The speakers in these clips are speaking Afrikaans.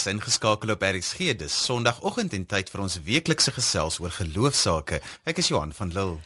Jy's ingeskakel op RXG. Dis Sondagoggend en tyd vir ons weeklikse gesels oor geloofsaake. Ek is Johan van Lille.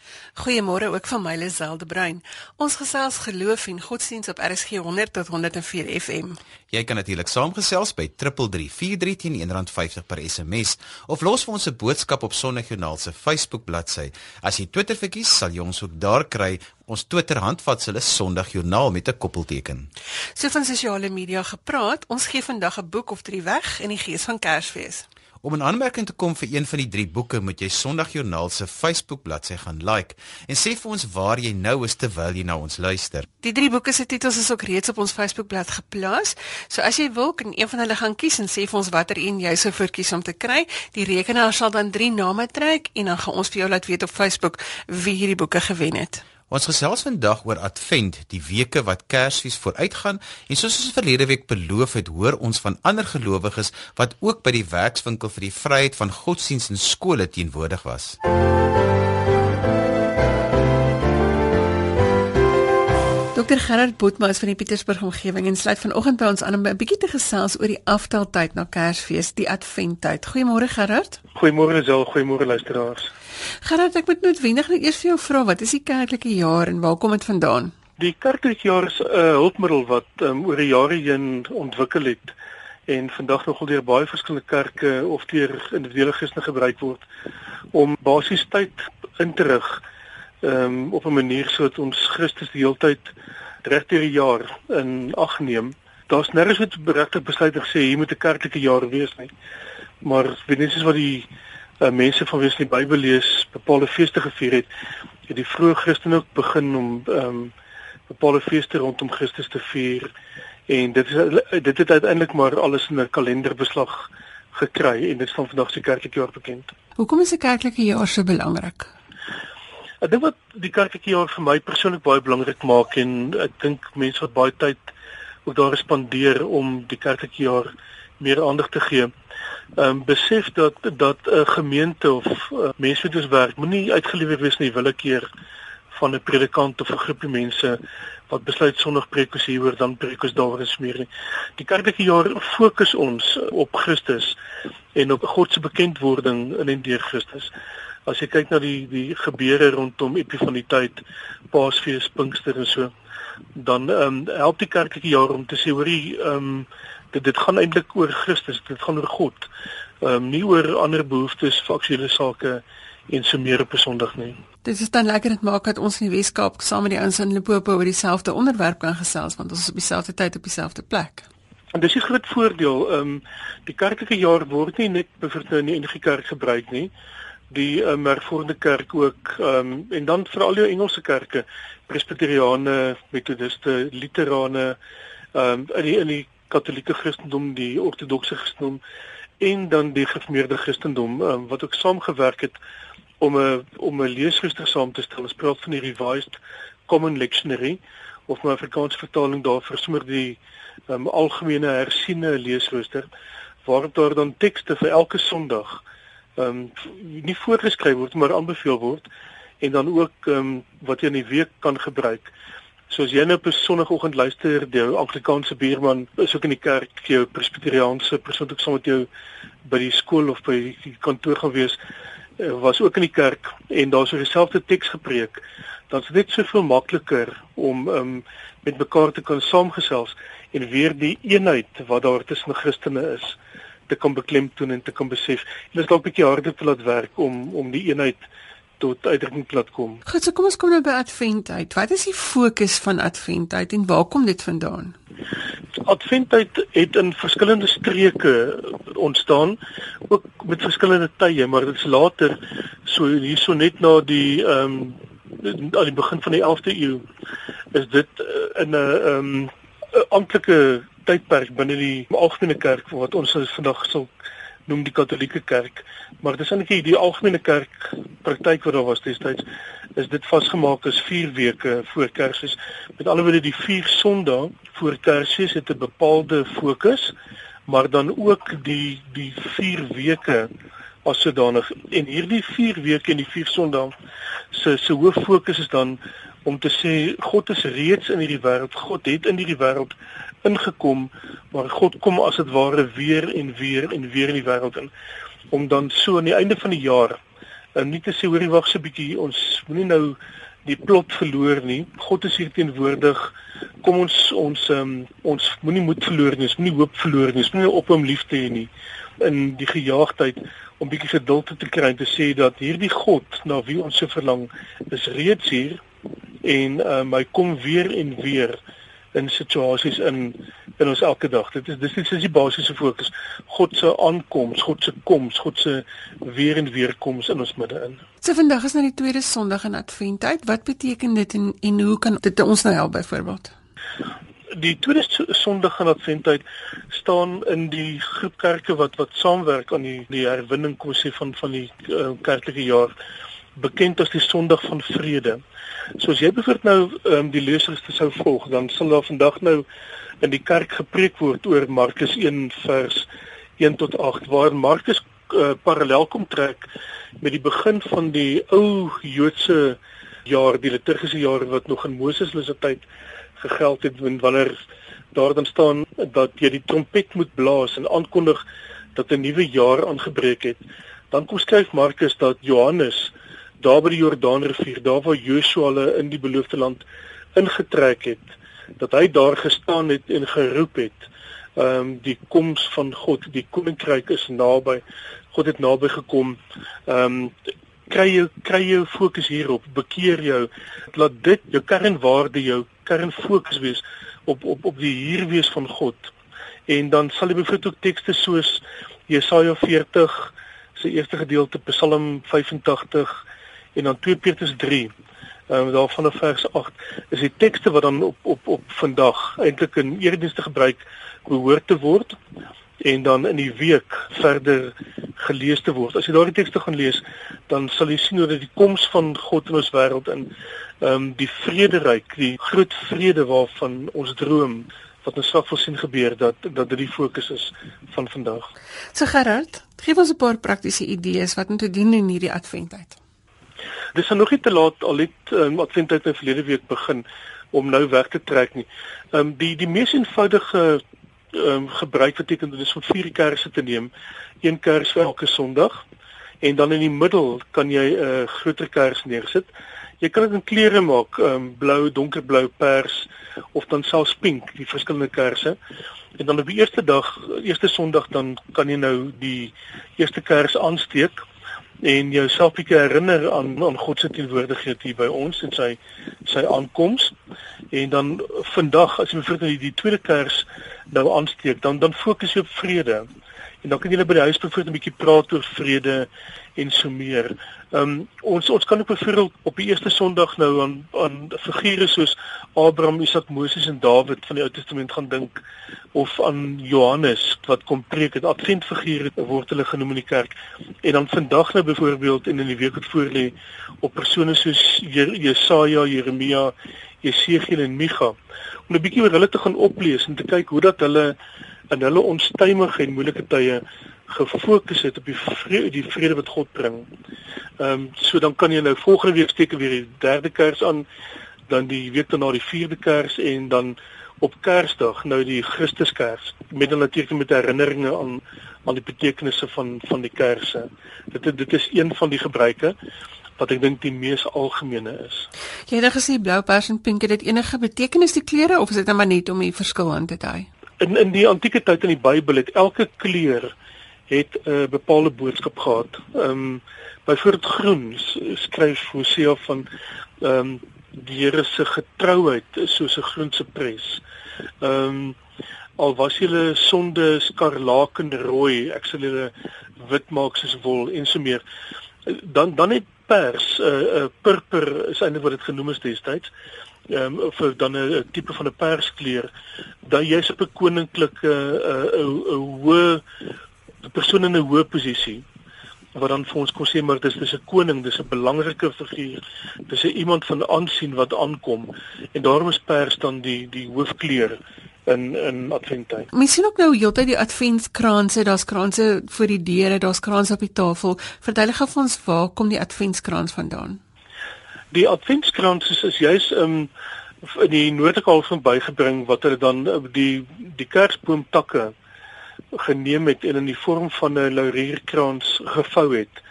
Goeiemôre ook van my Liselde Bruin. Ons gesels geloof en godsdiens op RXG 100 tot 104 FM. Jy kan natuurlik saamgesels by 3343 teen R1.50 per SMS of los vir ons 'n boodskap op Sondagjoernaal se Facebook bladsy. As jy Twitter verkies, sal jy ons ook daar kry. Ons Twitter handvatsel is Sondagjoernaal met 'n koppelteken. So van sosiale media gepraat, ons gee vandag 'n boek of drie weg in die gees van Kersfees. Om 'n aanmerking te kom vir een van die drie boeke, moet jy Sondagjoernaal se Facebook bladsy gaan like en sê vir ons waar jy nou is terwyl jy na ons luister. Die drie boeke se titels is ook reeds op ons Facebook bladsy geplaas. So as jy wil, kan een van hulle gaan kies en sê vir ons watter een jy sou verkies om te kry. Die rekenaar sal dan drie name trek en dan gaan ons vir jou laat weet op Facebook wie hierdie boeke gewen het. Ons gesels vandag oor Advent, die weke wat Kersfees vooruitgaan en soos ons verlede week beloof het, hoor ons van ander gelowiges wat ook by die werkswinkel vir die vryheid van godsdiens en skole teenwoordig was. Dr Gerard Botma is van die Pietersburg omgewing en sluit vanoggend by ons aan om 'n bietjie te gesels oor die afteltyd na Kersfees, die Adventtyd. Goeiemôre Gerard. Goeiemôre Zel, goeiemôre luisteraars. Gerard, ek moet noodwendig net eers vir jou vra, wat is die kerklike jaar en waar kom dit vandaan? Die kerklike jaar is 'n uh, hulpmiddel wat um, oor die jare heen ontwikkel het en vandag nogal deur baie verskillende kerke of deur individuele Christene gebruik word om basies tyd in te rig um, op 'n manier sodat ons Christus die hele tyd reg deur die jaar in ag neem. Daar's nêrens wat regtig besluit gesê hier moet 'n kerklike jaar wees nie. Maar wenigstens wat die uh, mense van wie se die Bybel lees bepaalde feeste gevier het, het die vroeë Christene ook begin om ehm um, bepaalde feeste rondom Christus te vier en dit is dit het uiteindelik maar alles in 'n kalenderbeslag gekry en dit staan vandag se kerklike jaar bekend. Hoekom is 'n kerklike jaar so belangrik? Ek dink wat die kerklike jaar vir my persoonlik baie belangrik maak en ek dink mense wat baie tyd ook daar spandeer om die kerklike jaar meer aandag te gee ehm um, besef dat dat 'n uh, gemeente of uh, mense wat ons werk moenie uitgelewer wees nie willekeur van 'n predikant of 'n groepie mense wat besluit sonnig preek ons hieroor dan preek ons daaroor is meer nie. Die kerklike jaar fokus ons op Christus en op God se bekendwording in en deur Christus. As jy kyk na die die gebeure rondom Epifaniteit, Paasfees, Pinkster en so, dan ehm um, help die kerklike jaar om te sê hoor jy ehm um, dit dit gaan eintlik oor Christus, dit gaan oor God. Ehm um, nie oor ander behoeftes, faktuele sake en so meer op 'n Sondag nie. Dit is dan lekker dit maak dat ons in die Weskaap saam met die ouens in Limpopo oor dieselfde onderwerp kan gesels want ons is op dieselfde tyd op dieselfde plek. En dis 'n groot voordeel. Ehm um, die kerklike jaar word nie net bevoor nou in die NG Kerk gebruik nie. Die ehm um, hervormde kerk ook ehm um, en dan veral jou Engelse kerke, Presbyteriane, Methodiste, Lutherane ehm um, in die in die Katolieke Christendom, die Ortodokse Christendom en dan die Gereformeerde Christendom um, wat ook saamgewerk het om 'n om 'n leesrooster saam te stel. Ons praat van die Revised Common Lectionary of my Afrikaanse vertaling daarvoor sommer die um, algemene hersiene leesrooster waarop daar dan tekste vir elke Sondag ehm um, nie voorgeskryf word maar aanbeveel word en dan ook ehm um, wat jy in die week kan gebruik. So as jy nou op 'n sonoggend luister, die Anglikaanse buurman is ook in die kerk, jou Presbyteriaanse persoon ook saam met jou by die skool of by die kantoor gaan wees, eh, was ook in die kerk en daar's so dieselfde teks gepreek. Dan is dit soveel makliker om um, met mekaar te kan saamgesels en weer die eenheid wat daar tussen Christene is te kan beklemtoon en te kan besef. En dit is dalk 'n bietjie harder te laat werk om om die eenheid tot uitdrukking plat kom. Goed, so kom ons kom nou by Adventheid. Wat is die fokus van Adventheid en waar kom dit vandaan? Adventheid het in verskillende streke ontstaan, ook met verskillende tye, maar dit is later so hierso net na die ehm um, aan die begin van die 11de eeu is dit uh, in 'n ehm um, amptelike tydperk binne die algemene kerk wat ons vandag sal noem die Katolieke Kerk, maar dis eintlik die algemene kerk praktyk wat daar was destyds is dit vasgemaak as 4 weke voor Kersfees. Met ander woorde die 4 Sondae voor Kersfees het 'n bepaalde fokus, maar dan ook die die 4 weke as sodanig en hierdie 4 weke en die 4 Sondae se se hoof fokus is dan om te sê God is reeds in hierdie wêreld. God het in hierdie wêreld ingekom, maar God kom as dit ware weer en weer en weer in die wêreld in om dan so aan die einde van die jaar en nie te sê hoorie wag so 'n bietjie ons moenie nou die plot verloor nie. God is hier teenwoordig. Kom ons ons um, ons moenie moed verloor nie. Ons moenie hoop verloor nie. Ons moenie op hom lief te hê nie in die gejaagdheid om bietjie geduld te kry en te sê dat hierdie God na wie ons so verlang is reeds hier en um, hy kom weer en weer in situasies in in ons elke dag. Dit is dis is die basiese fokus. God se aankoms, God se koms, God se weer en weer koms in ons midde in. So vandag is nou die tweede Sondag in Adventtyd. Wat beteken dit en en hoe kan dit ons nou help byvoorbeeld? Die tweede Sondag in Adventtyd staan in die groep kerke wat wat saamwerk aan die die herwinning kom sê van van die uh, kerklike jaar bekend as die Sondag van Vrede. So as jy bevoorbeeld nou um, die lesers te sou volg, dan sal daar vandag nou in die kerk gepreek word oor Markus 1 vers 1 tot 8 waar Markus uh, parallel kom trek met die begin van die ou Joodse jaar, die liturgiese jaar wat nog in Moses se tyd gegeld het wanneer daar dan staan dat jy die trompet moet blaas en aankondig dat 'n nuwe jaar aangebreek het. Dan kom skryf Markus dat Johannes daar by die Jordaanrivier, daar waar Joshua hulle in die beloofde land ingetrek het, dat hy daar gestaan het en geroep het, ehm um, die koms van God, die koninkryk is naby. God het naby gekom. Ehm um, kry jou kry jou fokus hierop, bekeer jou, laat dit jou kernwaarde, jou kernfokus wees op op op die hier wees van God. En dan sal jy byvoorbeeld ook tekste soos Jesaja 40 se eerste gedeelte Psalm 85 en dan 2 Petrus 3 ehm um, daarvan op vers 8 is die tekste wat dan op op op vandag eintlik in eredienste gebruik behoort te word en dan in die week verder gelees te word. As jy daardie tekste gaan lees, dan sal jy sien hoe dat die koms van God in ons wêreld in ehm um, die vrederyk, die groot vrede waarvan ons droom wat ons sal sien gebeur dat dat dit die fokus is van vandag. So Gerard, gee ons 'n paar praktiese idees wat te doen in hierdie adventtyd. Dis nog nie te laat al het um, adventtyd in verlede week begin om nou weg te trek nie. Ehm um, die die mees eenvoudige ehm um, gebruik beteken dit is om vier kersse te neem, een kers vir elke Sondag en dan in die middel kan jy 'n uh, groter kers neersit. Jy kan dit in kleure maak, ehm um, blou, donkerblou, pers of dan selfs pink, die verskillende kersse. En dan op die eerste dag, eerste Sondag dan kan jy nou die eerste kers aansteek en jouself bietjie herinner aan aan God se teenwoordigheid hier by ons en sy sy aankoms. En dan vandag as jy vir die, die tweede kers nou aansteek, dan dan fokus jy op vrede. En dan kan jy by die huis bevoor 'n bietjie praat oor vrede en so meer. Ehm um, ons ons kan ook byvoorbeeld op die eerste Sondag nou aan aan figure soos Abraham, Isak, Moses en Dawid van die Ou Testament gaan dink of aan Johannes wat kom preek het. Adventfigure word hulle genoem in die kerk. En dan vandag nou byvoorbeeld en in die week wat voor lê op persone soos Jesaja, Jeremia, Jesegiel en Micha om 'n bietjie oor hulle te gaan oplees en te kyk hoe dat hulle in hulle onstuimige en moeilike tye gefokus het op die vrede, die vrede wat God bring. Ehm um, so dan kan jy nou volgende week steek weer die derde kers aan, dan die week daarna die vierde kers en dan op Kersdag nou die Christuskers met hulle teken met herinneringe aan aan die betekenisse van van die kerse. Dit dit is een van die gebruike wat ek dink die mees algemene is. Jy het gesê blou, pers en pink het dit enige betekenis die kleure of is dit net net om die verskil aan te dui? In in die antieke tyd in die Bybel het elke kleur het 'n uh, bepaalde boodskap gehad. Ehm um, byvoorbeeld groen skryf Hosea van ehm um, die Here se getrouheid soos 'n groen sepres. Ehm um, al was julle sonde skarlaken rooi, ek sal julle wit maak soos wol en so meer. Dan dan het pers 'n uh, eh, uh, purper is eintlik wat dit genoem is destyds. Ehm um, vir dan 'n tipe van 'n perskleur. Dan jy's op 'n koninklike 'n 'n hoë 'n persoon in 'n hoë posisie wat dan vir ons kon sê maar dis dis 'n koning, dis 'n belangrike figuur. Dis 'n iemand van aansien wat aankom en daarom is pers dan die die hoofkleur in in adventtyd. Mens sien ook nou heeltyd die adventskranse, daar's kranse voor die deure, daar's kranse op die tafel. Verduidelik gou vir ons waar kom die adventskrans vandaan? Die adventskrans is, is juis um in die noordekaal van bygebring wat hulle dan uh, die die kersboomtakke geneem het en in die vorm van 'n laurierkrans gevou het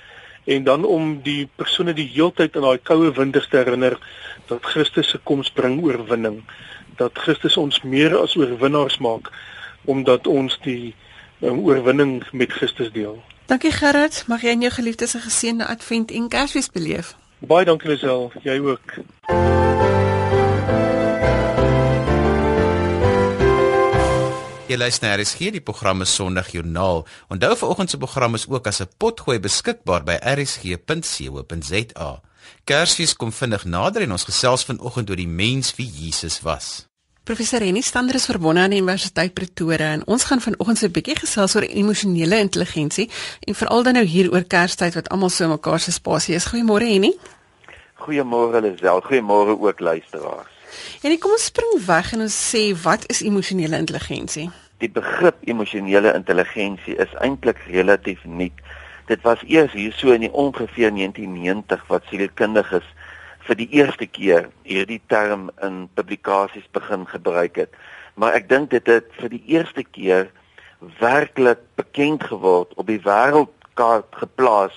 en dan om die persone die heeltyd in daai koue winters te herinner dat Christus se koms bring oorwinning dat Christus ons meer as oorwinnaars maak omdat ons die um, oorwinning met Christus deel. Dankie Gerard, mag jy en jou geliefdes 'n geseënde Advent en Kersfees beleef. Baie dankie Lisel, jy ook. Jy luister na RSG, die programme Sondag Joernaal. Onthou vanoggend se program is ook as 'n potgooi beskikbaar by rsg.co.za. Kersfees kom vinnig nader en ons gesels vanoggend oor die mens wie Jesus was. Professor Renny Stander is verbonde aan die Universiteit Pretoria en ons gaan vanoggend so 'n bietjie gesels oor emosionele intelligensie en veral dan nou hier oor Kerstyd wat almal so mekaar se spasie is. Goeiemôre Renny. Goeiemôre Lisel. Goeiemôre ook luisteraars. En kom ons spring weg en ons sê wat is emosionele intelligensie? die begrip emosionele intelligensie is eintlik relatief nuut. Dit was eers hier so in die ongeveer 1990 wat sielkundiges vir die eerste keer hierdie term in publikasies begin gebruik het. Maar ek dink dit het vir die eerste keer werklik bekend geword op die wêreldkaart geplaas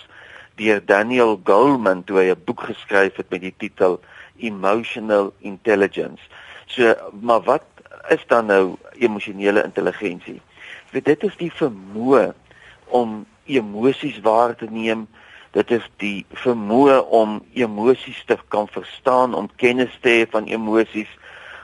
deur Daniel Goleman toe hy 'n boek geskryf het met die titel Emotional Intelligence. So, maar wat is dan nou emosionele intelligensie? Weet dit is die vermoë om emosies waar te neem. Dit is die vermoë om emosies te kan verstaan, om kennis te hê van emosies,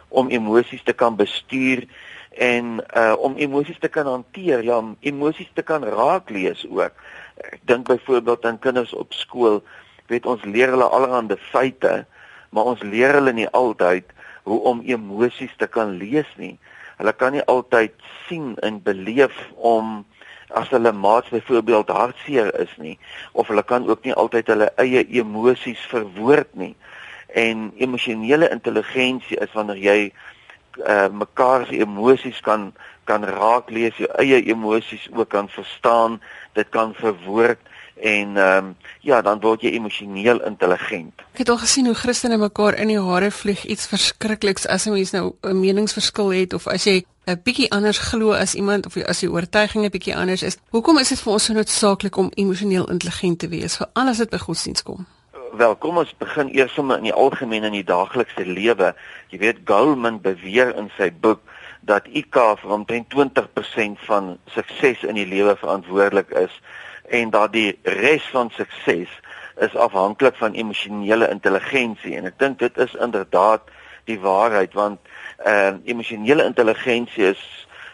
om emosies te kan bestuur en uh om emosies te kan hanteer, ja, om emosies te kan raak lees ook. Ek dink byvoorbeeld aan kinders op skool, weet ons leer hulle allerlei feite, maar ons leer hulle nie altyd hoe om emosies te kan lees nie. Hulle kan nie altyd sien en beleef om as hulle maats byvoorbeeld hartseer is nie of hulle kan ook nie altyd hulle eie emosies verwoord nie. En emosionele intelligensie is wanneer jy uh, mekaar se emosies kan kan raak lees, jou eie emosies ook kan verstaan, dit kan verwoord en ehm um, ja, dan word jy emosioneel intelligent. Ek het al gesien hoe Christene mekaar in die hare vlieg iets verskrikliks as 'n mens nou 'n meningsverskil het of as jy 'n bietjie anders glo as iemand of as jy oortuiging 'n bietjie anders is. Hoekom is dit vir ons so noodsaaklik om emosioneel intelligent te wees vir alles wat by godsdienst kom? Wel, kom ons begin eers sommer in die algemeen in die daaglikse lewe. Jy weet Goleman beweer in sy boek dat IQ vir omtrent 20% van sukses in die lewe verantwoordelik is en dat die res van sukses is afhanklik van emosionele intelligensie en ek dink dit is inderdaad die waarheid want ehm uh, emosionele intelligensie is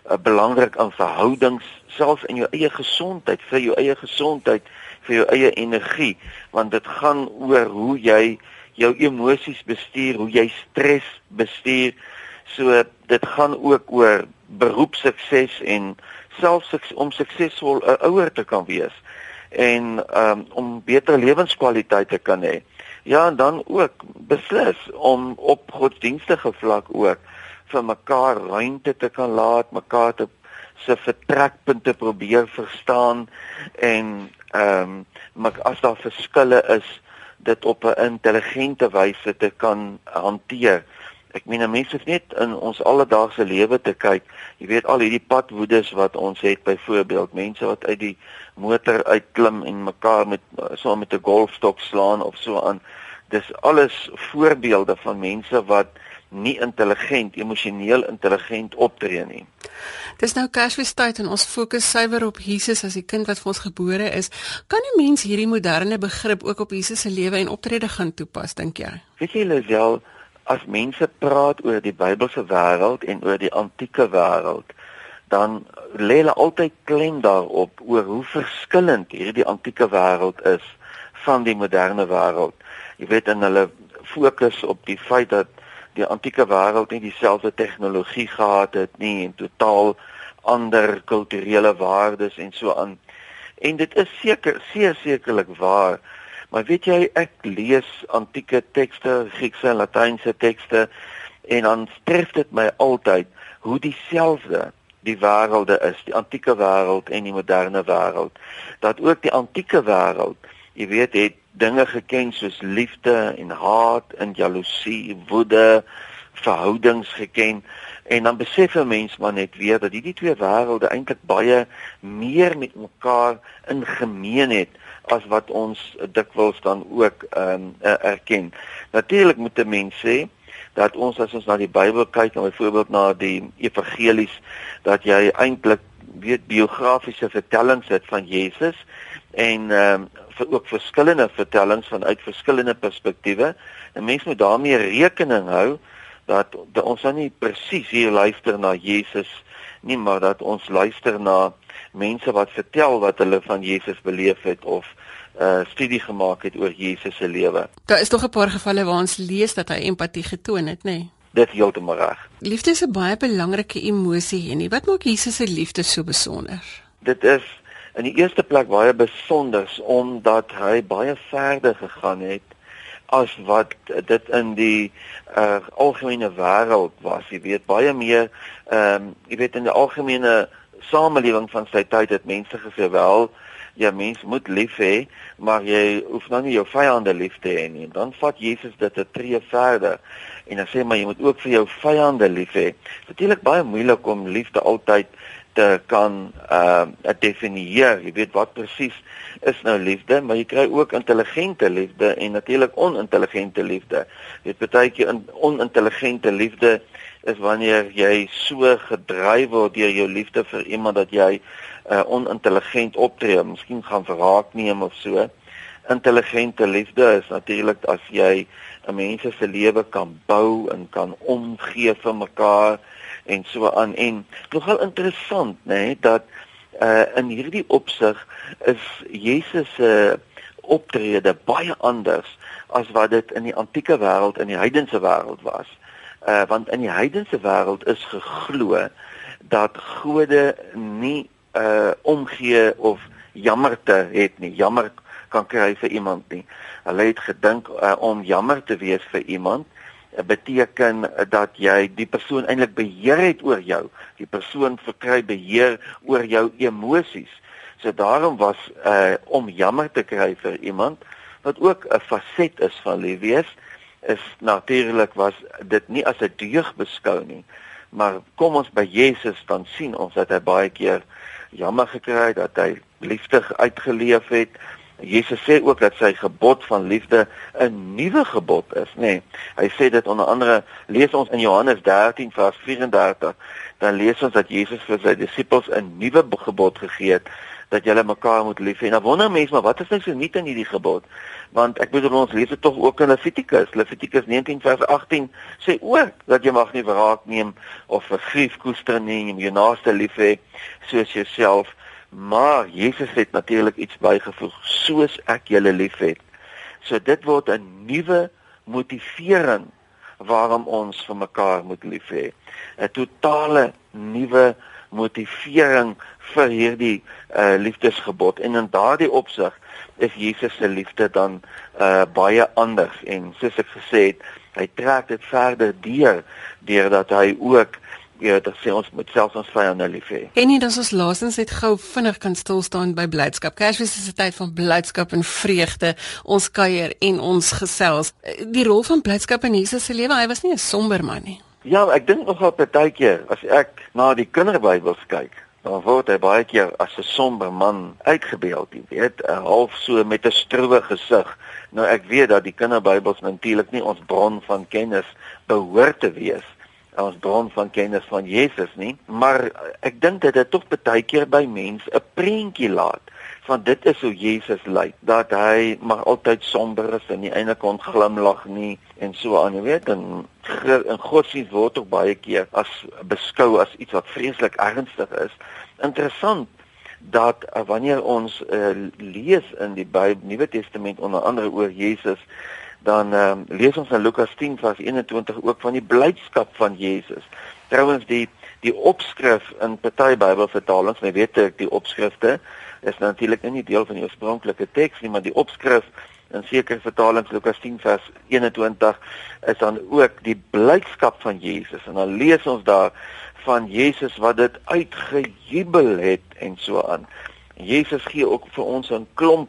uh, belangrik aan verhoudings selfs in jou eie gesondheid vir jou eie gesondheid vir jou eie energie want dit gaan oor hoe jy jou emosies bestuur hoe jy stres bestuur. So dit gaan ook oor beroepsukses en selfs om suksesvol 'n uh, ouer te kan wees en um, om beter lewenskwaliteit te kan hê. Ja, en dan ook beslis om op godsdienstige vlak ook vir mekaar ruimte te kan laat, mekaar te se vertrekpunte probeer verstaan en ehm um, as daar verskille is dit op 'n intelligente wyse te kan hanteer. Ek meen mense hoef net in ons alledaagse lewe te kyk. Jy weet al hierdie padwoedes wat ons het byvoorbeeld, mense wat uit die motor uitklim en mekaar met so met 'n golfstok slaan of so aan. Dis alles voorbeelde van mense wat nie intelligent, emosioneel intelligent optree nie. Dis nou Kersfeestyd en ons fokus suiwer op Jesus as die kind wat vir ons gebore is. Kan 'n mens hierdie moderne begrip ook op Jesus se lewe en optrede gaan toepas, dink jy? Weet jy, Lisel, as mense praat oor die Bybelse wêreld en oor die antieke wêreld, dan lê hulle altyd klem daarop oor hoe verskillend hierdie antieke wêreld is van die moderne wêreld. Jy weet en hulle fokus op die feit dat die antieke wêreld nie dieselfde tegnologie gehad het nie en totaal ander kulturele waardes en so aan. En dit is seker seker sekerlik waar. Maar weet jy, ek lees antieke tekste, Griekse en Latynse tekste en dan tref dit my altyd hoe dieselfde die wêrelde is, die antieke wêreld en die moderne wêreld. Dat ook die antieke wêreld, jy weet, het dinge geken soos liefde en haat en jaloesie, woede, verhoudings geken en dan besef 'n mens maar net weer dat hierdie twee wêrelde eintlik baie meer met mekaar in gemeen het as wat ons dikwels dan ook ehm um, erken. Natuurlik moet 'n mens sê dat ons as ons na die Bybel kyk, en byvoorbeeld na die evangelies, dat jy eintlik weet biografiese vertellings het van Jesus en ehm um, vir ook verskillende vertellings vanuit verskillende perspektiewe. 'n Mens moet daarmee rekening hou dat, dat ons nou nie presies hier luister na Jesus nie, maar dat ons luister na mense wat vertel wat hulle van Jesus beleef het of 'n uh, studie gemaak het oor Jesus se lewe. Daar is tog 'n paar gevalle waar ons lees dat hy empatie getoon het, nê? Nee? Dit heeltemal reg. Liefde is 'n baie belangrike emosie en wat maak Jesus se liefde so besonder? Dit is in die eerste plek baie besonder omdat hy baie verder gegaan het as wat dit in die uh, algemene wêreld was. Jy weet baie meer ehm um, jy weet in die algemene samelewing van sy tyd het mense gesê wel ja mens moet lief hê maar jy hoef nou nie jou vyande lief te hê nie. Dan vat Jesus dit 'n tree verder en dan sê maar jy moet ook vir jou vyande lief hê. Natuurlik baie moeilik om liefde altyd te kan uh definieer. Jy weet wat presies is nou liefde maar jy kry ook intelligente liefde en natuurlik onintelligente liefde. Jy weet baie keer onintelligente liefde is wanneer jy so gedryf word deur jou liefde vir iemand dat jy uh, onintelligent optree, miskien gaan verraak neem of so. Intelligente liefde is natuurlik as jy 'n mens se lewe kan bou en kan omgee vir mekaar en so aan. En nogal interessant nê nee, dat uh, in hierdie opsig is Jesus se uh, optrede baie anders as wat dit in die antieke wêreld in die heidense wêreld was uh, want in die heidense wêreld is geglo dat gode nie uh omgee of jammerte het nie. Jammer kan kry vir iemand nie. Hulle het gedink uh, om jammer te wees vir iemand beteken dat jy die persoon eintlik beheer het oor jou. Die persoon verkry beheer oor jou emosies. So daarom was uh om jammer te kry vir iemand wat ook 'n faset is van lief wees is natuurlik was dit nie as 'n deug beskou nie. Maar kom ons by Jesus dan sien ons dat hy baie keer jammer gekry het dat hy liefde uitgeleef het. Jesus sê ook dat sy gebod van liefde 'n nuwe gebod is, nê. Nee, hy sê dit onder andere lees ons in Johannes 13 vers 34, dan lees ons dat Jesus vir sy disippels 'n nuwe gebod gegee het dat julle mekaar moet lief hê. Nou wonder mense maar wat is nou so nuut in hierdie gebod? Want ek bedoel ons lees dit tog ook in Levitikus. Levitikus 19 vers 18 sê ook dat jy mag nie wraak neem of vergrief koester nie, jy moet jou naaste lief hê soos jouself. Maar Jesus het natuurlik iets bygevoeg, soos ek julle liefhet. So dit word 'n nuwe motivering waarom ons vir mekaar moet lief hê. 'n Totale nuwe motivering vir hierdie uh, liefdesgebod en in daardie opsig is Jesus se liefde dan uh, baie anders en soos ek gesê het hy trek dit verder deur deurdat hy ook Ja, dit sê ons moet selfs ons vyande lief hê. En nie dat ons laasens net gou vinnig kan stil staan by blydskap. Kersfees is 'n tyd van blydskap en vreugde. Ons kuier en ons gesels. Die rol van blydskap in Jesus se lewe, hy was nie 'n somber man nie. Ja, ek dink nogal baie keer as ek na die kinderbybels kyk, dan word hy baie keer as 'n somber man uitgebeeld, jy weet, 'n half so met 'n stroewe gesig. Nou ek weet dat die kinderbybels natuurlik nie ons bron van kennis behoort te wees ons bron van kennis van Jesus nie, maar ek dink dit het tog baie keer by mense 'n prentjie laat want dit is hoe Jesus lyk dat hy maar altyd somber is en nie eintlik kon glimlag nie en so aan jy weet. En in godsdienst word ook baie keer as beskou as iets wat vreeslik ernstig is. Interessant dat uh, wanneer ons uh, lees in die Bybel Nuwe Testament onder andere oor Jesus dan uh, lees ons in Lukas 10 vers 21 ook van die blydskap van Jesus. Trouwens die die opskrif in party Bybelvertalings, jy weet ek die opskrifte is natuurlik nie deel van die oorspronklike teks nie, maar die opskrif in sekere vertalings Lukas 10 vers 21 is dan ook die blydskap van Jesus en dan lees ons daar van Jesus wat dit uitgejubel het en so aan. Jesus gee ook vir ons 'n klomp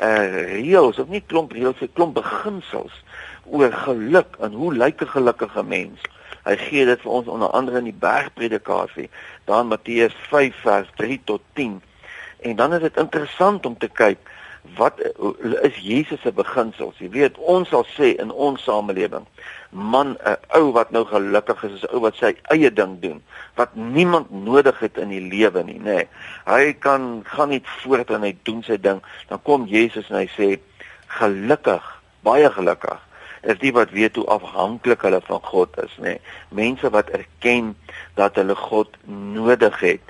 uh reëls of nie klomp reëls, 'n klomp beginsels oor geluk en hoe lyk 'n gelukkige mens. Hy gee dit vir ons onder andere in die bergpredikasie, daar in Matteus 5 vers 3 tot 10. En dan is dit interessant om te kyk wat is Jesus se beginsels. Jy weet, ons sal sê in ons samelewing, man, 'n ou wat nou gelukkig is, is 'n ou wat sy eie ding doen, wat niemand nodig het in die lewe nie, nê. Nee. Hy kan gaan net voort en hy doen sy ding. Dan kom Jesus en hy sê, gelukkig, baie gelukkig is die wat weet hoe afhanklik hulle van God is, nê. Nee. Mense wat erken dat hulle God nodig het.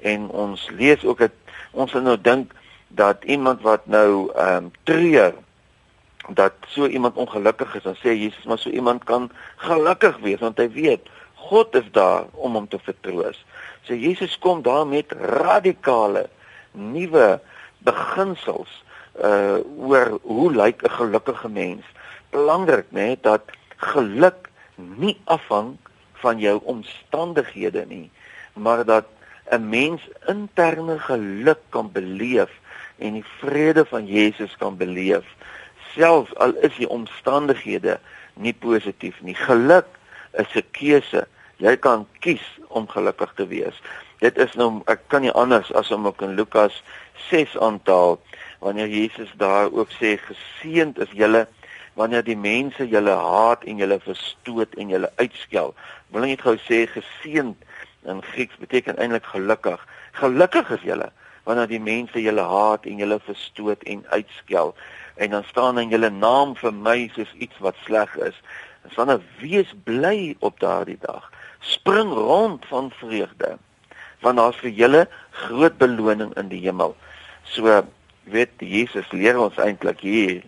En ons lees ook dat ons nou dink dat iemand wat nou ehm um, treur dat so iemand ongelukkig is dan sê Jesus maar so iemand kan gelukkig wees want hy weet God is daar om hom te vertroos. So Jesus kom daar met radikale nuwe beginsels uh oor hoe lyk 'n gelukkige mens. Belangrik nê nee, dat geluk nie afhang van jou omstandighede nie, maar dat 'n mens interne geluk kan beleef en die vrede van Jesus kan beleef selfs al is die omstandighede nie positief nie. Geluk is 'n keuse. Jy kan kies om gelukkig te wees. Dit is nou ek kan nie anders as om ook in Lukas 6 aantaal wanneer Jesus daar ook sê geseënd is julle wanneer die mense julle haat en julle verstoot en julle uitskel. Wil net gou sê geseënd in Grieks beteken eintlik gelukkig. Gelukkig is julle wanneer die mense julle haat en julle verstoot en uitskel en dan staan in julle naam vir my soos iets wat sleg is. Dan wees bly op daardie dag. Spring rond van vreugde. Want daar's vir julle groot beloning in die hemel. So weet Jesus leer ons eintlik hier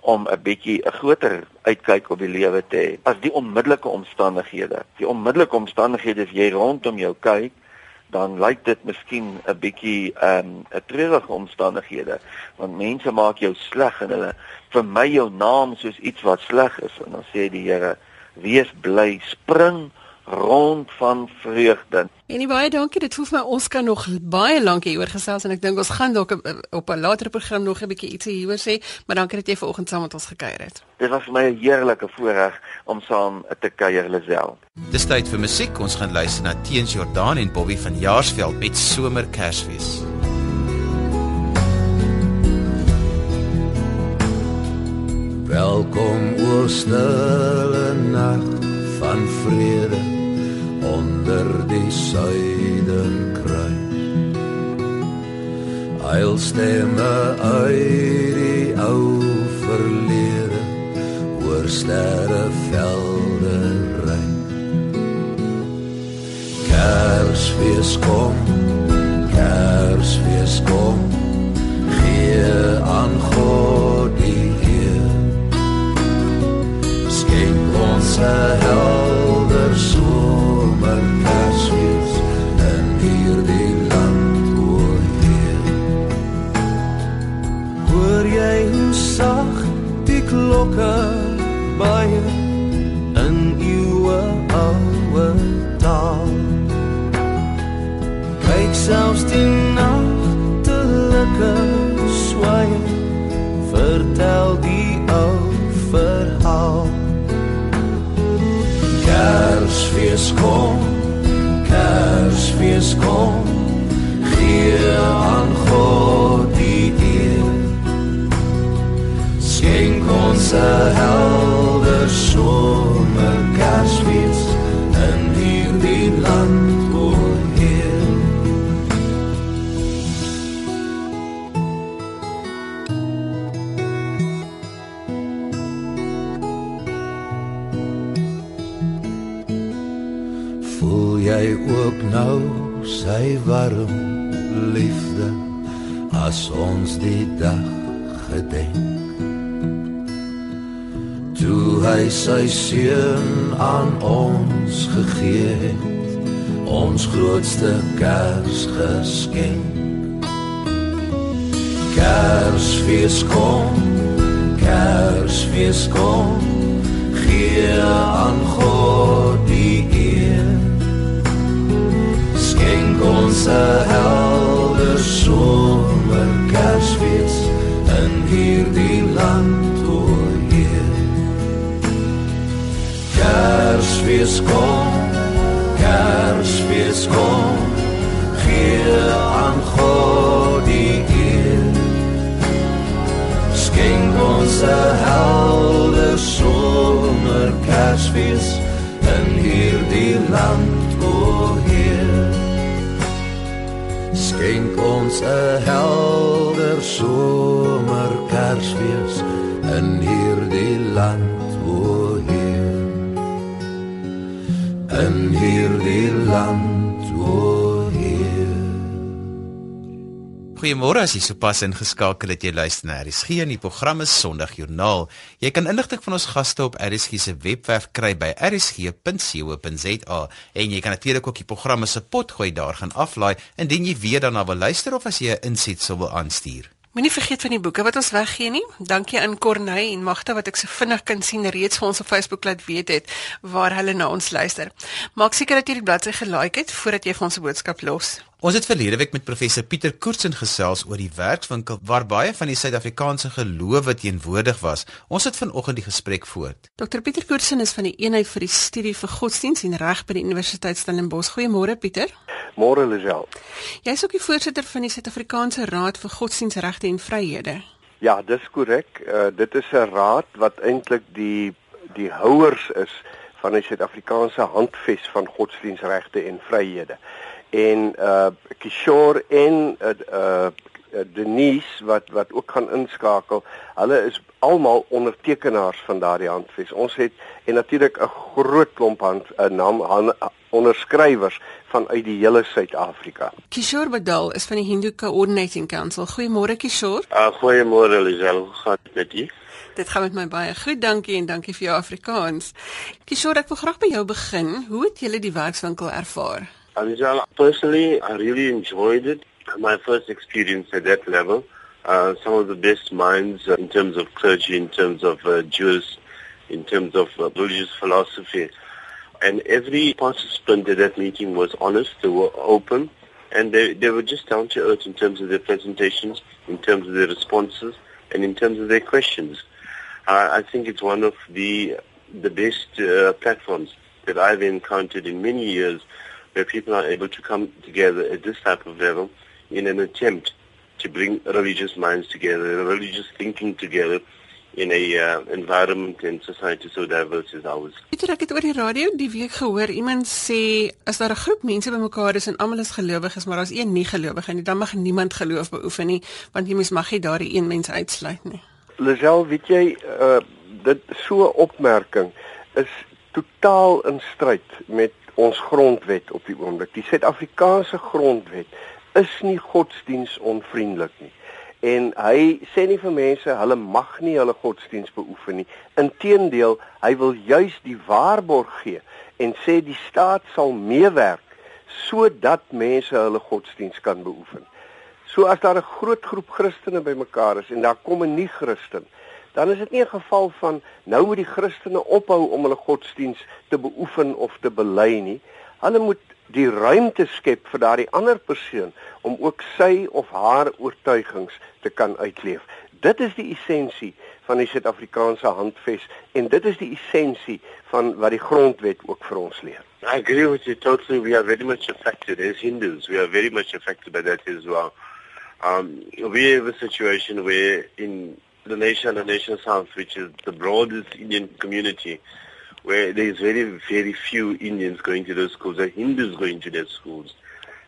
om 'n bietjie 'n groter uitkyk op die lewe te hê as die onmiddellike omstandighede. Die onmiddellike omstandighede as jy rondom jou kyk, dan lyk dit miskien 'n bietjie ehm um, 'n treurige omstandighede want mense maak jou sleg en hulle vermy jou naam soos iets wat sleg is en dan sê die Here wees bly spring rond van vreugde. En baie dankie, dit hoef my ons kan nog baie lank hieroor gesels en ek dink ons gaan dalk op 'n later program nog 'n bietjie ietsie hieroor sê, maar dankie dat jy vanoggend saam met ons gekuier het. Dit was vir my 'n heerlike voorreg om saam te kuier, Lisel. Dis tyd vir musiek. Ons gaan luister na Teens Jordaan en Bobby van Jaarsveld met Somer Kersfees. Welkom o stille nag van vrede onder die suiderkruis. I'll stemme uit die ou verlede oor sterre velde rein. Kersfees kom, Kersfees kom, gee aan God die eer. Skenk ons 'n helder klokke baie in uwe ouwe taal. Kyk selfs die nachtelike swaai vertel die ou verhaal. Kersfees kom Kersfees kom sy warm liefde as ons die dag gedenk. Toe hy sy seun aan ons gegee het ons grootste kersgeskenk. Kersfees kom kersfees kom gee aan God die eer skenk ons 'n helder somer kersfees en hierdie land o Heer Kersfees kom Kersfees kom gee aan God die eer. Skenk ons 'n helder somer Kersfees in hierdie land o Heer Skenk ons 'n helder somer Kersfees in hierdie land o Heer. In hierdie land Goeiemôre as jy sopas ingeskakel het jy luister na RSG en die program is Sondag Joernaal. Jy kan inligting van ons gaste op RSG se webwerf kry by rsg.co.za en jy kan natuurlik ook die programme se potgooi daar gaan aflaai indien jy weer daarna wil luister of as jy 'n insetsel wil aanstuur. Moenie vergeet van die boeke wat ons weggee nie. Dankie aan Corneille en Magda wat ek so vinnig kan sien reeds vir ons op Facebook laat weet het waar hulle na ons luister. Maak seker dat jy die bladsy gelike het voordat jy vir ons 'n boodskap los. Ons het verlede week met professor Pieter Koortsen gesels oor die werkswinkel waar baie van die Suid-Afrikaanse gelowe teenwoordig was. Ons het vanoggend die gesprek voort. Dr Pieter Koortsen is van die eenheid vir die studie vir godsdiens en reg by die Universiteit Stellenbosch. Goeiemôre Pieter. Môre Lisel. Jy's ook die voorsitter van die Suid-Afrikaanse Raad vir Godsdiensregte en Vryhede. Ja, dis korrek. Uh, dit is 'n raad wat eintlik die die houers is van die Suid-Afrikaanse handves van godsdiensregte en vryhede. En uh Kishore en uh, uh Denise wat wat ook gaan inskakel, hulle is almal ondertekenaars van daardie handves. Ons het en natuurlik 'n groot klomp hand 'n naam hand, onderskrywers vanuit die hele Suid-Afrika. Kishore Badal is van die Hindu Coordinating Council. Goeiemôre Kishore. Uh, goeiemôre Lisel, hoe gaan dit met u? Dit gaan met my baie goed, dankie en dankie vir jou Afrikaans. Kishore, ek wil graag by jou begin. Hoe het julle die werkswinkel ervaar? Personally, I really enjoyed it. My first experience at that level. Uh, some of the best minds uh, in terms of clergy, in terms of uh, Jews, in terms of uh, religious philosophy. And every participant at that meeting was honest, they were open, and they, they were just down to earth in terms of their presentations, in terms of their responses, and in terms of their questions. I think it's one of the the best uh, platforms that I've encountered in many years where people are able to come together at this type of level in an attempt to bring religious minds together, religious thinking together in a uh, environment and society so diverse as ours. Ek het oor die radio die week gehoor iemand sê as daar 'n groep mense bymekaar is en almal is gelowiges, maar daar's een nie gelowige nie, dan mag niemand geloof beoefen nie, want jy mens mag nie daardie een mens uitsluit nie. Lisel, weet jy, uh dit so 'n opmerking is totaal in stryd met ons grondwet op die oomblik. Die Suid-Afrikaanse grondwet is nie godsdiensonvriendelik nie. En hy sê nie vir mense hulle mag nie hulle godsdiens beoefen nie. Inteendeel, hy wil juis die waarborg gee en sê die staat sal meewerk sodat mense hulle godsdiens kan beoefen. So as daar 'n groot groep Christene bymekaar is en daar kom 'n nie-Christen, dan is dit nie 'n geval van nou moet die Christene ophou om hulle godsdiens te beoefen of te bely nie. Hulle moet die ruimte skep vir daardie ander persoon om ook sy of haar oortuigings te kan uitleef. Dit is die essensie van die Suid-Afrikaanse handves en dit is die essensie van wat die grondwet ook vir ons leer. I agree with you totally. We are very much affected as Hindus. We are very much affected by that as well. Um, we have a situation where in the nation, the nation south, which is the broadest Indian community, where there is very, very few Indians going to those schools, or Hindus going to their schools.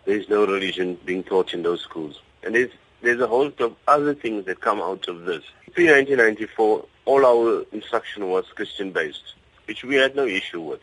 There is no religion being taught in those schools. And there's, there's a whole lot of other things that come out of this. Pre-1994, all our instruction was Christian-based, which we had no issue with.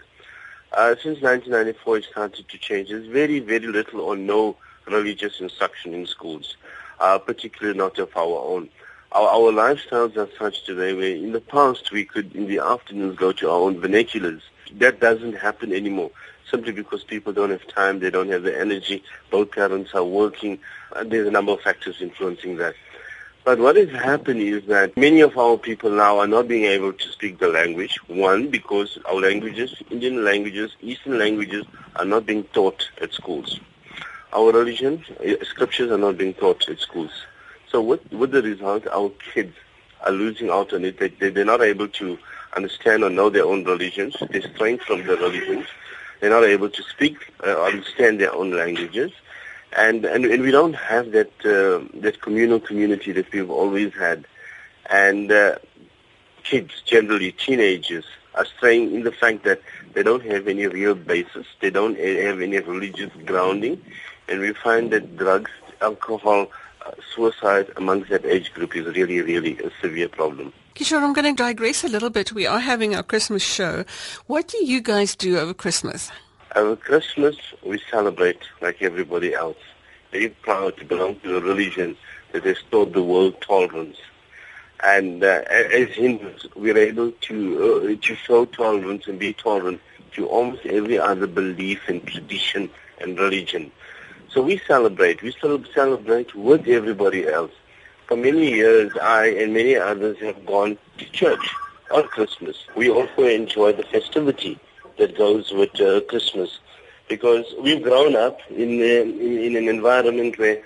Uh, since 1994, it started to change. There's very, very little or no religious instruction in schools, uh, particularly not of our own. Our, our lifestyles are such today where in the past we could, in the afternoons, go to our own vernaculars. That doesn't happen anymore simply because people don't have time, they don't have the energy, both parents are working, and there's a number of factors influencing that. But what has happened is that many of our people now are not being able to speak the language. One, because our languages, Indian languages, Eastern languages, are not being taught at schools. Our religion, eh, scriptures are not being taught at schools. So with, with the result, our kids are losing out on it. They, they, they're not able to understand or know their own religions. They're straying from the religions. They're not able to speak or understand their own languages. And, and, and we don't have that, uh, that communal community that we've always had. And uh, kids, generally teenagers, are straying in the fact that they don't have any real basis. They don't have any religious grounding. And we find that drugs, alcohol, uh, suicide amongst that age group is really, really a severe problem. Kishore, I'm going to digress a little bit. We are having our Christmas show. What do you guys do over Christmas? Over Christmas, we celebrate like everybody else. Very proud to belong to the religion that has taught the world tolerance. And uh, as Hindus, we're able to uh, to show tolerance and be tolerant to almost every other belief and tradition and religion. So we celebrate. We celebrate with everybody else. For many years, I and many others have gone to church on Christmas. We also enjoy the festivity that goes with uh, Christmas because we've grown up in, uh, in, in an environment where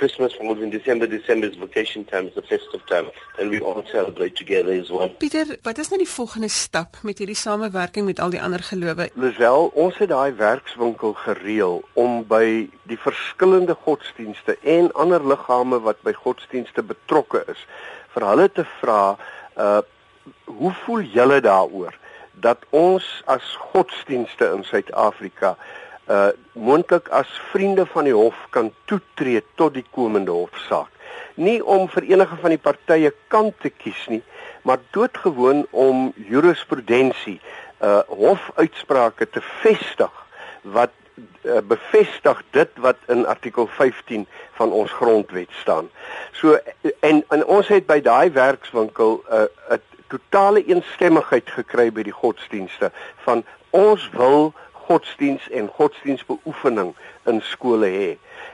Christmas falls in December. December is vacation time, it's the festive time, and we all celebrate together as one. Pieter, wat is nou die volgende stap met hierdie samewerking met al die ander gelowe? Lisel, ons het daai werkswinkel gereël om by die verskillende godsdienste en ander liggame wat by godsdienste betrokke is, vir hulle te vra, uh hoe voel julle daaroor dat ons as godsdienste in Suid-Afrika uh moontlik as vriende van die hof kan toetree tot die komende hofsaak. Nie om vir enige van die partye kant te kies nie, maar doodgewoon om jurisprudensie uh hofuitsprake te vestig wat uh, bevestig dit wat in artikel 15 van ons grondwet staan. So en, en ons het by daai werkswinkel 'n uh, totale eensstemmigheid gekry by die godsdienste van ons wil godsdiens en godsdiensbeoefening in skole hê.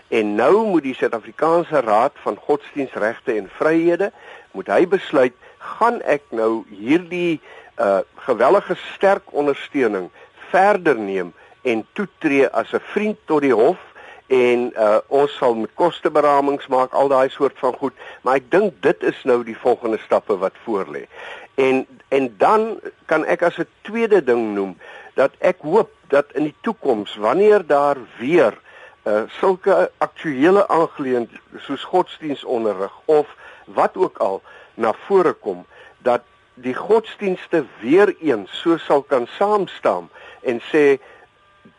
En nou moet die Suid-Afrikaanse Raad van Godsdienstregte en Vryhede moet hy besluit gaan ek nou hierdie uh gewellige sterk ondersteuning verder neem en toetree as 'n vriend tot die hof en uh ons sal met kosteberamings maak al daai soort van goed maar ek dink dit is nou die volgende stappe wat voorlê en en dan kan ek as 'n tweede ding noem dat ek hoop dat in die toekoms wanneer daar weer uh, sulke aktuele aangeleenthede soos godsdienstonderrig of wat ook al na vore kom dat die godsdienste weer eens so sal kan saam staan en sê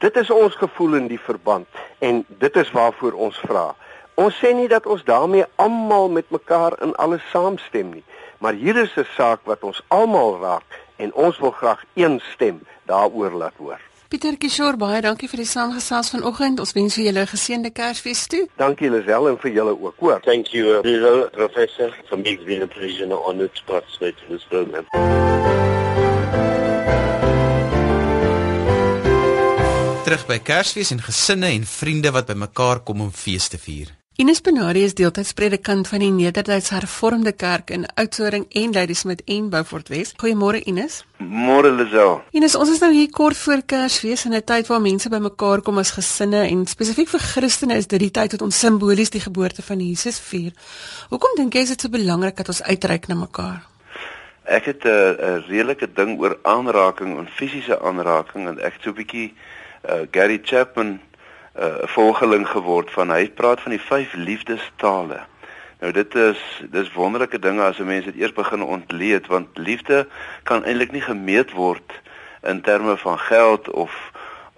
dit is ons gevoel in die verband en dit is waarvoor ons vra. Ons sê nie dat ons daarmee almal met mekaar in alles saamstem nie, maar hier is 'n saak wat ons almal raak en ons wil graag een stem daaroor laat hoor. Pieter Kishore, baie dankie vir die saamgesels vanoggend. Ons wens vir julle 'n geseënde Kersfees toe. Dankie Lisel en vir julle ook, hoor. Thank you, uh, Professor, for me being a pleasure and honor to participate in this program. Terug by Kersfees en gesinne en vriende wat bymekaar kom om fees te vier. Ines Benari is deeltyds predikant van die Nederduits Hervormde Kerk in Oudtshoorn en Ladysmith en Beaufort Wes. Goeiemôre Ines. Môre Lisel. Ines, ons is nou hier kort voor Kersfees in 'n tyd waar mense bymekaar kom as gesinne en spesifiek vir Christene is dit die tyd wat ons simbolies die geboorte van Jesus vier. Hoekom dink jy is dit so belangrik dat ons uitreik na mekaar? Ek het 'n redelike ding oor aanraking en fisiese aanraking en ek het so 'n bietjie uh, Gary Chapman uh, volgeling geword van hy praat van die vyf liefdestale. Nou dit is dis wonderlike dinge as 'n mens dit eers begin ontleed want liefde kan eintlik nie gemeet word in terme van geld of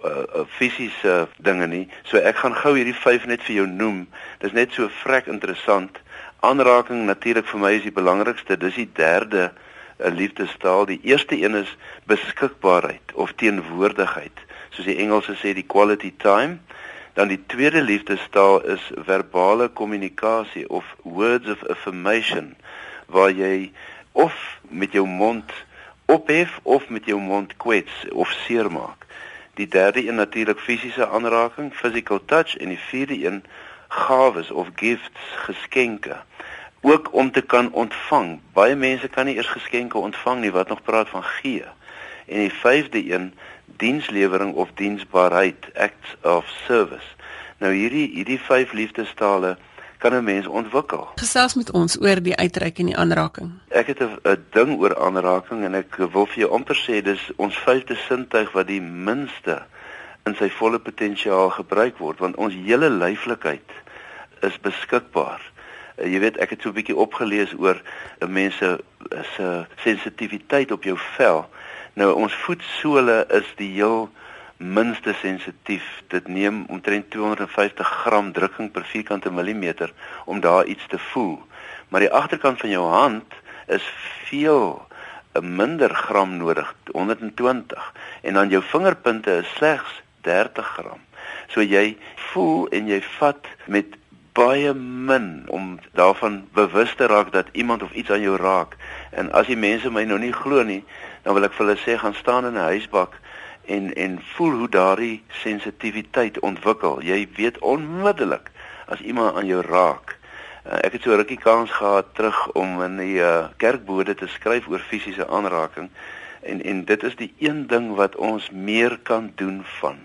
uh fisiese dinge nie. So ek gaan gou hierdie vyf net vir jou noem. Dis net so vrek interessant. Aanraking natuurlik vir my is die belangrikste. Dis die derde 'n uh, liefdestaal. Die eerste een is beskikbaarheid of teenwoordigheid. Soos die Engelse sê die quality time. Dan die tweede liefdestaal is verbale kommunikasie of words of affirmation waar jy of met jou mond ophef of met jou mond kwets of seermaak. Die derde een natuurlik fisiese aanraking, physical touch en die vierde een gawes of gifts, geskenke. Ook om te kan ontvang. Baie mense kan nie eers geskenke ontvang nie wat nog praat van gee. En die vyfde een dienslewering of diensbaarheid acts of service nou hierdie hierdie vyf liefdestale kan 'n mens ontwikkel. Gesels met ons oor die uitreik en die aanraking. Ek het 'n ding oor aanraking en ek wil vir jou amper sê dis ons vyfde sintuig wat die minste in sy volle potensiaal gebruik word want ons hele lyflikheid is beskikbaar. Uh, jy weet ek het so 'n bietjie opgelees oor 'n mens se se sensitiwiteit op jou vel. Nou ons voetsole is die heel minste sensitief. Dit neem omtrent 250 gram drukking per vierkante millimeter om daar iets te voel. Maar die agterkant van jou hand is veel 'n minder gram nodig, 120 en dan jou vingerpunte is slegs 30 gram. So jy voel en jy vat met baie min om daarvan bewus te raak dat iemand of iets aan jou raak. En as die mense my nou nie glo nie, dan wil ek vir hulle sê gaan staan in 'n huisbak en en voel hoe daardie sensitiwiteit ontwikkel. Jy weet onmiddellik as iemand aan jou raak. Uh, ek het so rukkie kans gehad terug om in die uh, kerkbode te skryf oor fisiese aanraking en en dit is die een ding wat ons meer kan doen van.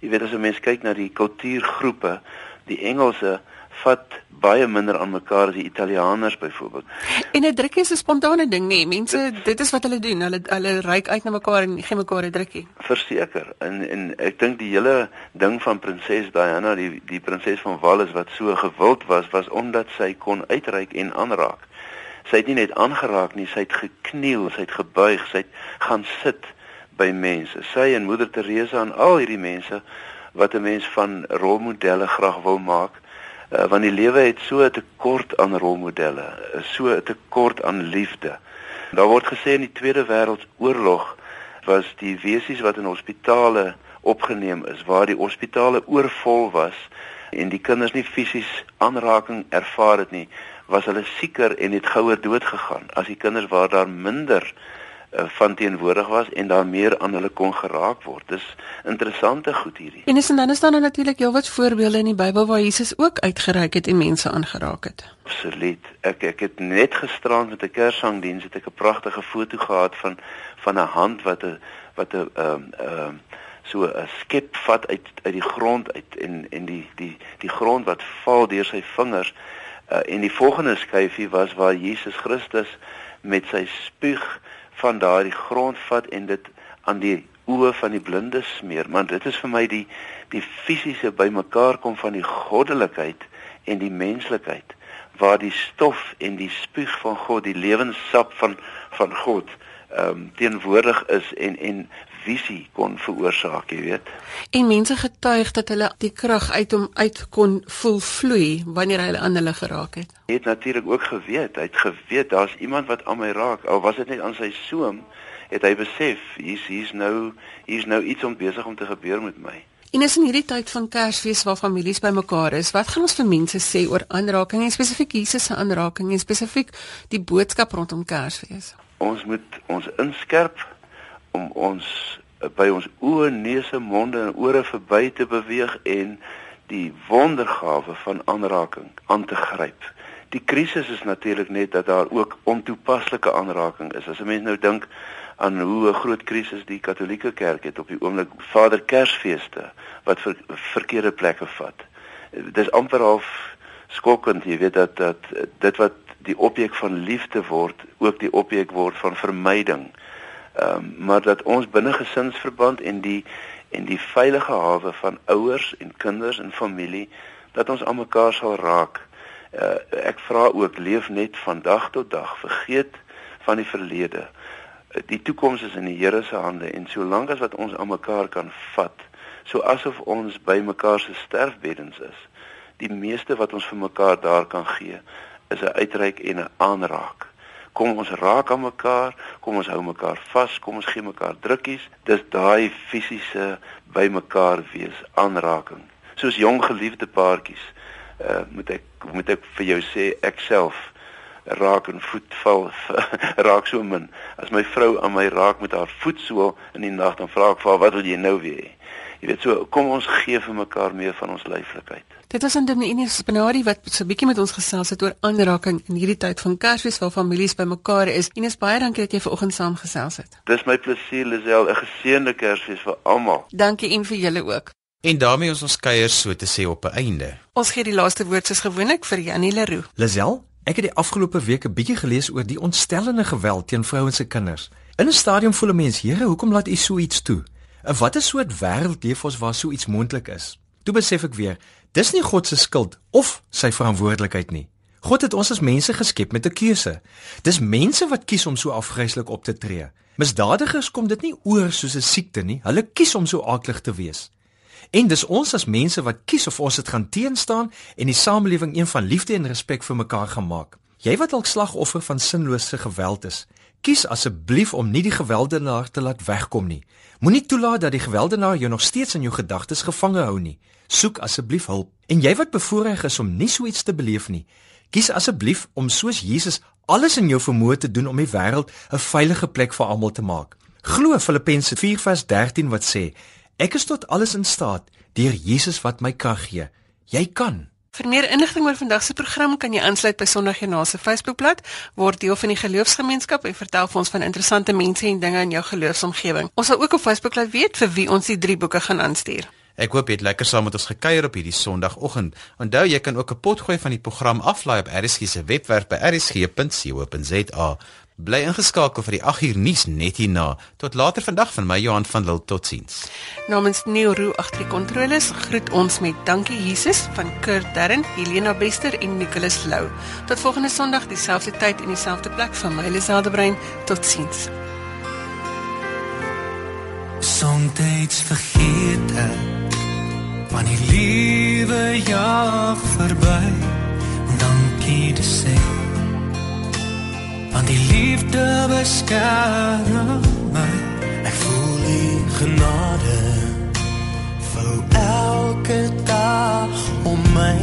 Jy weet as 'n mens kyk na die kultuurgroepe, die Engelse vat baie minder aan mekaar as die Italianers byvoorbeeld. En 'n drukkie is 'n spontane ding, nee. Mense, dit is wat hulle doen. Hulle hulle reik uit na mekaar en gee mekaar 'n drukkie. Verseker. En en ek dink die hele ding van prinses Diana, die die prinses van Wales wat so gewild was, was omdat sy kon uitreik en aanraak. Sy het nie net aangeraak nie, sy het gekniel, sy het gebuig, sy het gaan sit by mense. Sy en Moeder Teresa en al hierdie mense wat 'n mens van rolmodelle graag wil maak uh, want die lewe het so 'n tekort aan rolmodelle, so 'n tekort aan liefde. Daar word gesê in die Tweede Wêreldoorlog was die wesies wat in hospitale opgeneem is waar die hospitale oorvol was en die kinders nie fisies aanraking ervaar het nie, was hulle sieker en het gouer dood gegaan. As die kinders waar daar minder van teenwoordig was en daar meer aan hulle kon geraak word. Dis interessante goed hierdie. En is en dan is daar nou natuurlik heelwat voorbeelde in die Bybel waar Jesus ook uitgereik het en mense aangeraak het. Absoluut. Ek ek het net gisterand met 'n kerssangdiens het ek 'n pragtige foto gehad van van 'n hand wat 'n wat 'n ehm ehm so 'n skep vat uit uit die grond uit en en die die die grond wat val deur sy vingers uh, en die volgende skyfie was waar Jesus Christus met sy spuug van daardie grond vat en dit aan die oë van die blinde smeer. Want dit is vir my die die fisiese bymekaar kom van die goddelikheid en die menslikheid waar die stof en die spuug van God die lewenssap van van God ehm um, teenwoordig is en en visie kon veroorsaak, jy weet. En mense getuig dat hulle die krag uit hom uit kon voel vloei wanneer hy aan hulle geraak het. Hy het natuurlik ook geweet, hy het geweet daar's iemand wat aan my raak. Al was dit net aan sy soem, het hy besef hier's hier's nou hier's nou iets om besig om te gebeur met my. En is in hierdie tyd van Kersfees waar families bymekaar is, wat gaan ons vir mense sê oor aanraking en spesifiek Jesus se aanraking en spesifiek die boodskap rondom Kersfees? Ons moet ons inskerp om ons eh, by ons oë, neuse, monde en ore verby te beweeg en die wondergawe van aanraking aan te gryp. Die krisis is natuurlik net dat daar ook ontoepaslike aanraking is. As 'n mens nou dink aan hoe 'n groot krisis die Katolieke Kerk het op die oomblik Vader Kersfeeste wat vir verkeerde plekke vat. Dis amper half skokkend, jy weet dat dat dit wat die objek van liefde word, ook die objek word van vermyding. Ehm um, maar dat ons binne gesinsverband en die en die veilige hawe van ouers en kinders en familie dat ons aan mekaar sal raak. Uh, ek vra ook leef net van dag tot dag, vergeet van die verlede. Uh, die toekoms is in die Here se hande en solank as wat ons aan mekaar kan vat, so asof ons by mekaar se sterfbeddens is, die meeste wat ons vir mekaar daar kan gee, is 'n uitreik en 'n aanraak. Kom ons raak aan mekaar, kom ons hou mekaar vas, kom ons gee mekaar drukkies. Dis daai fisiese by mekaar wees aanraking. Soos jong geliefde paartjies. Uh moet ek moet ek vir jou sê ek self raak en voetval raak so min. As my vrou aan my raak met haar voetsool in die nag dan vra ek vir haar wat wil jy nou weer? Jy weet so kom ons gee vir mekaar meer van ons lyflikheid. Dit was 'n Dominus Benari wat so 'n bietjie met ons gesels het oor aanraking in hierdie tyd van Kersfees waar families bymekaar is. En is baie dankie dat jy vanoggend saamgesels het. Dis my plesier Lisel, 'n geseënde Kersfees vir almal. Dankie en vir julle ook. En daarmee is ons kuier so te sê op 'n einde. Ons gee die laaste woord soos gewoonlik vir Janie Leroux. Lisel, ek het die afgelope week 'n bietjie gelees oor die ontstellende geweld teen vrouens en kinders. In 'n stadium voel 'n mens, Here, hoekom laat U so iets toe? En watter soort wêreld leef ons waar so iets moontlik is? Toe besef ek weer, dis nie God se skuld of sy verantwoordelikheid nie. God het ons as mense geskep met 'n keuse. Dis mense wat kies om so afgryslik op te tree. Misdadigers kom dit nie oor soos 'n siekte nie. Hulle kies om so aaklig te wees. En dis ons as mense wat kies of ons dit gaan teenstaan en die samelewing een van liefde en respek vir mekaar gaan maak. Jy wat dalk slagoffer van sinlose geweld is, kies asseblief om nie die gewelddenaar te laat wegkom nie. Moenie toelaat dat die gewelddenaar jou nog steeds in jou gedagtes gevange hou nie. Soek asseblief hulp. En jy wat bevoorreg is om nie so iets te beleef nie, kies asseblief om soos Jesus alles in jou vermoë te doen om die wêreld 'n veilige plek vir almal te maak. Glo Filippense 4:13 wat sê: Ek is tot alles in staat deur Jesus wat my krag gee. Jy kan. Vir meer inligting oor vandag se program kan jy aansluit by Sondagjoernaal se Facebookblad, word deel van die geloofsgemeenskap en vertel vir ons van interessante mense en dinge in jou geloofsomgewing. Ons sal ook op Facebook laat weet vir wie ons die drie boeke gaan aanstuur. Ek hoop jy het lekker saam met ons gekuier op hierdie Sondagoggend. Onthou jy kan ook 'n potgooi van die program aflaai op RSG se webwerf by rsg.co.za. Bly ingeskakel vir die 8 uur nuus net hierna. Tot later vandag van my Johan van Lille. Totsiens. Namens Neo Roo agter die kontroles groet ons met dankie Jesus van Kurt Darren, Helena Bester en Nicholas Lou. Tot volgende Sondag dieselfde tyd en dieselfde plek van my Liselde Brein. Totsiens. Somstyds vergeet ek van die liewe jaar verby. Dankie te sê. Want die liefde beskerm my. Ek voel die genade vir elke dag om my.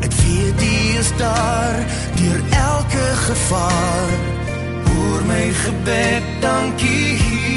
Ek weet die is daar deur elke gevaar. Hoor my gebed, dankie. Dankie